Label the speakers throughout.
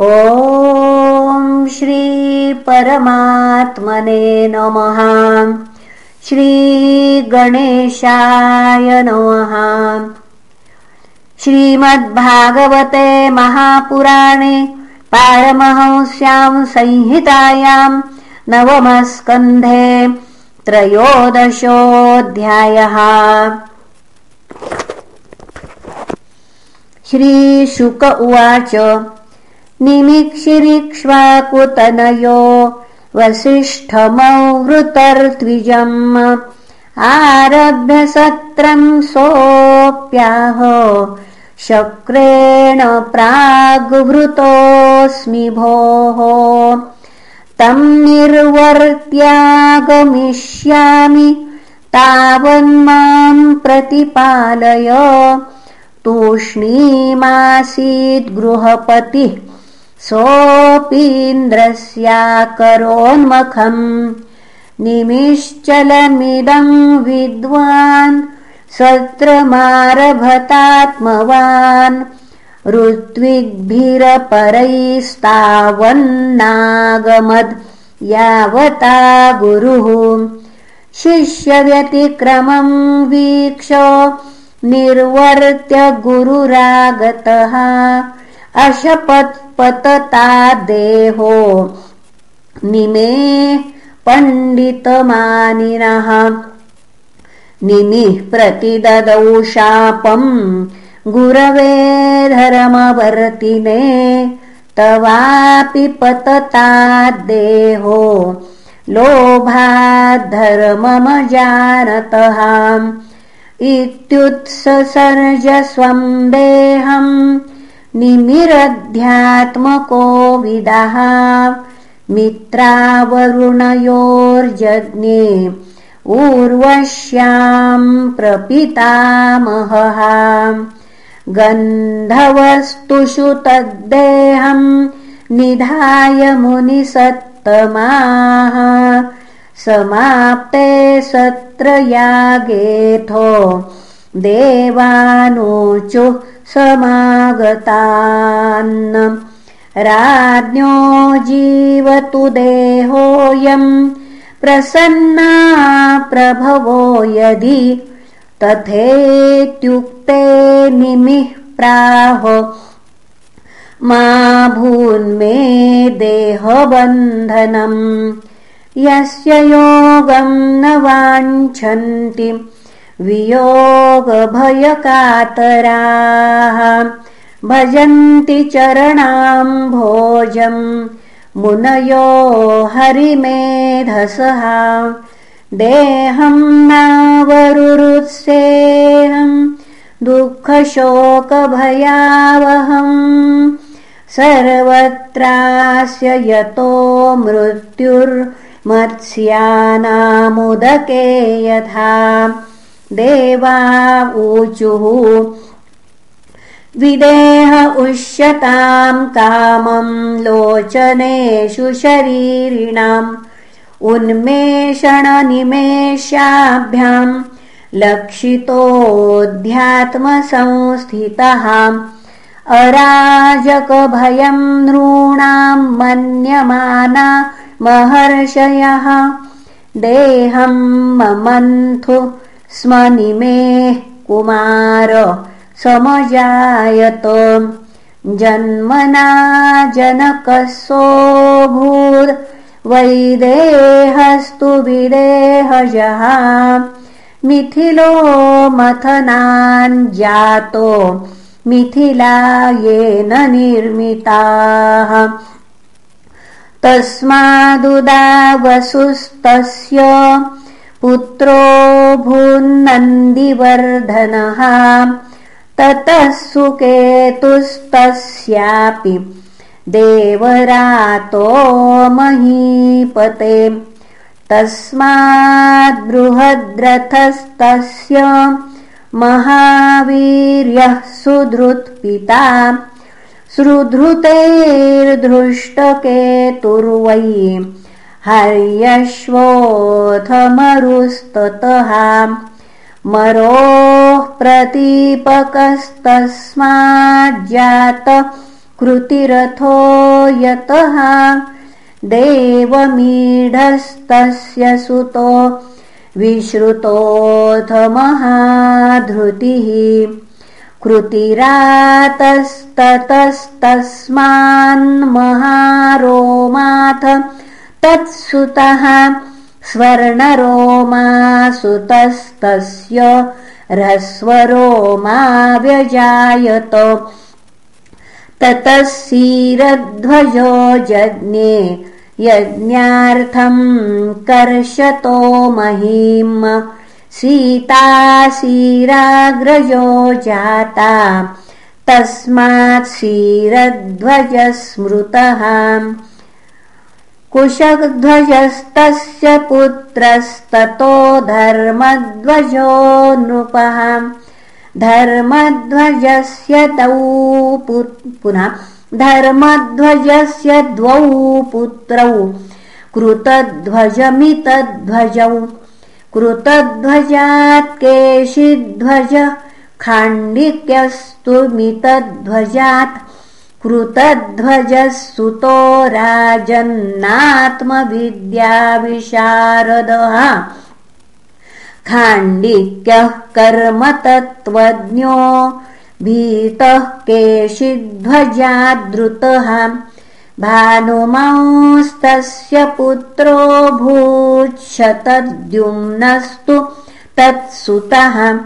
Speaker 1: ॐ श्रीपरमात्मने नमः। श्रीगणेशाय नमः। श्रीमद्भागवते महापुराणे पारमहंस्यां संहितायां नवमस्कन्धे त्रयोदशोऽध्यायः। श्रीशुक उवाच निमिक्षिरिक्ष्वाकुतनयो वसिष्ठमवृतर्त्विजम् आरभ्य सत्रम् सोऽप्याह शक्रेण प्राग्वृतोऽस्मि भोः तम् निर्वर्त्यागमिष्यामि तावन्माम् प्रतिपालय तूष्णीमासीद्गृहपतिः सोऽपीन्द्रस्याकरोन्मखम् निमिश्चलमिदम् विद्वान् सत्रमारभतात्मवान् ऋत्विग्भिरपरैस्तावन्नागमद् यावता गुरुः शिष्यव्यतिक्रमम् वीक्ष निर्वर्त्य गुरुरागतः अशपत्पतता देहो निमे पण्डितमानिनः। निमिः प्रतिददौ शापम् गुरवे धर्मवर्तिने तवापि पतता देहो लोभाद्धर्ममजानतः। इत्युत्ससर्ज स्वम् देहम् निमिरध्यात्मको विदः मित्रावरुणयोर्जज्ञे ऊर्वश्याम् प्रपितामहः। गन्धवस्तुषु तद्देहम् निधाय मुनिसत्तमाः। समाप्ते सत्रयागेथो देवानोचुः समागतान् राज्ञो जीवतु देहोऽयम् प्रसन्ना प्रभवो यदि तथेत्युक्ते निमिः प्राह। मा भून्मे देहबन्धनम् यस्य योगम् न वाञ्छन्ति वियोगभयकातराः। भजन्ति चरणाम् भोजम् मुनयो हरिमेधसः। देहम् नावरुरुत्सेहम् दुःखशोकभयावहम् सर्वत्रास्य यतो मृत्युर् मत्स्यानामुदके यथा देवा ऊचुः। विदेह उष्यताम् कामम् लोचनेषु शरीरिणाम्। उन्मेषणनिमेषाभ्याम् लक्षितोऽध्यात्मसंस्थितः। अराजकभयम् नॄणाम् मन्यमाना महर्षयः। देहम् ममन्थु स्म निमेः कुमार समजायत। जन्मना जनकसोऽभूद् वैदेहस्तु विदेहजः। मिथिलो मथनाञ्जातो मिथिला येन निर्मिताः। तस्मादुदावसुस्तस्य पुत्रो भून्नन्दिवर्धनः। ततः सुकेतुस्तस्यापि देवरातो महीपते। तस्माद्बृहद्रथस्तस्य महावीर्यः सुधृत्पिता सुधृतैर्धृष्टकेतुर्वै हर्यश्वोऽथमरुस्ततः मरोः प्रतीपकस्तस्माज्जात कृतिरथो यतः। देवमीढस्तस्य सुतो विश्रुतोऽथ महाधृतिः कृतिरातस्ततस्तस्मान्महारोमाथ तत्सुतः स्वर्णरोमासुतस्तस्य ह्रस्वरोमा व्यजायत ततः सीरध्वजो जज्ञे यज्ञार्थम् कर्षतो महीम्। सीतासीराग्रजो जाता। तस्मात् सीरध्वजस्मृतः कुशध्वजस्तस्य पुत्रस्ततो धर्मध्वजो नृपः धर्मध्वजस्य तौ पुनः धर्मध्वजस्य द्वौ पुत्रौ। कृतध्वजमितध्वजौ। कृतध्वजात् केशिध्वज खाण्डिक्यस्तु मितध्वजात् कृतध्वजः सुतो राजन्नात्मविद्याविशारदः। खाण्डिक्यः कर्मतत्त्वज्ञो भीतः केशिध्वजादृतः। भानुमांस्तस्य पुत्रो भूच्छतद्युम्नस्तु तत्सुतः।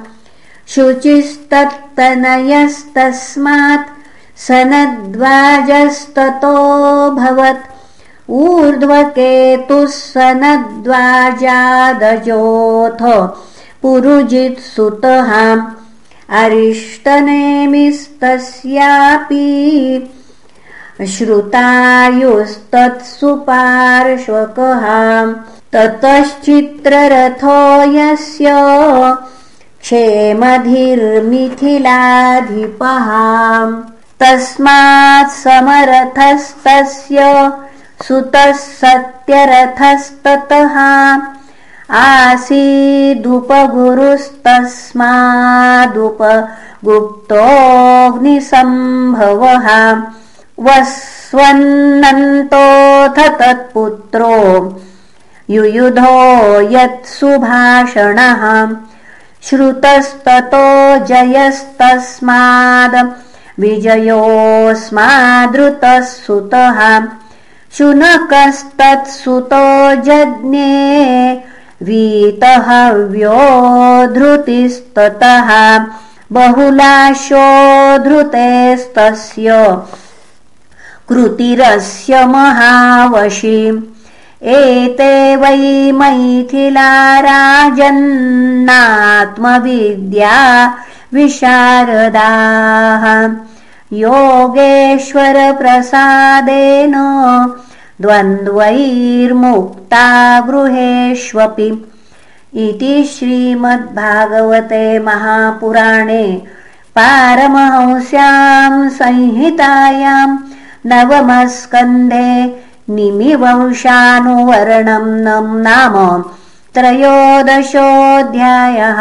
Speaker 1: शुचिस्तत्तनयस्तस्मात् सनद्वाजस्ततोऽभवत् ऊर्ध्वकेतुः सनद्वाजादजोऽथ। पुरुजित्सुतः अरिष्टनेमिस्तस्यापि। श्रुतायुस्तत्सुपार्श्वकः। ततश्चित्ररथो यस्य क्षेमधिर्मिथिलाधिपः तस्मात् समरथस्तस्य सुतः सत्यरथस्ततः आसीदुपगुरुस्तस्मादुपगुप्तोऽग्निसम्भवः वस्वन्नन्तोऽथ तत्पुत्रो युयुधो यत्सुभाषणः श्रुतस्ततो जयस्तस्माद् विजयोऽस्मादृतः सुतः शुनकस्तत्सुतो जज्ञे वीतहव्योधृतिस्ततः बहुलाशोधृतेस्तस्य कृतिरस्य महावशी। एते वै मैथिला राजन्नात्मविद्या विशारदाः। योगेश्वरप्रसादेन द्वन्द्वैर्मुक्ता गृहेष्वपि। इति श्रीमद्भागवते महापुराणे पारमहंस्यां संहितायां नवमस्कन्धे निमिवंशानुवर्णं नाम त्रयोदशोऽध्यायः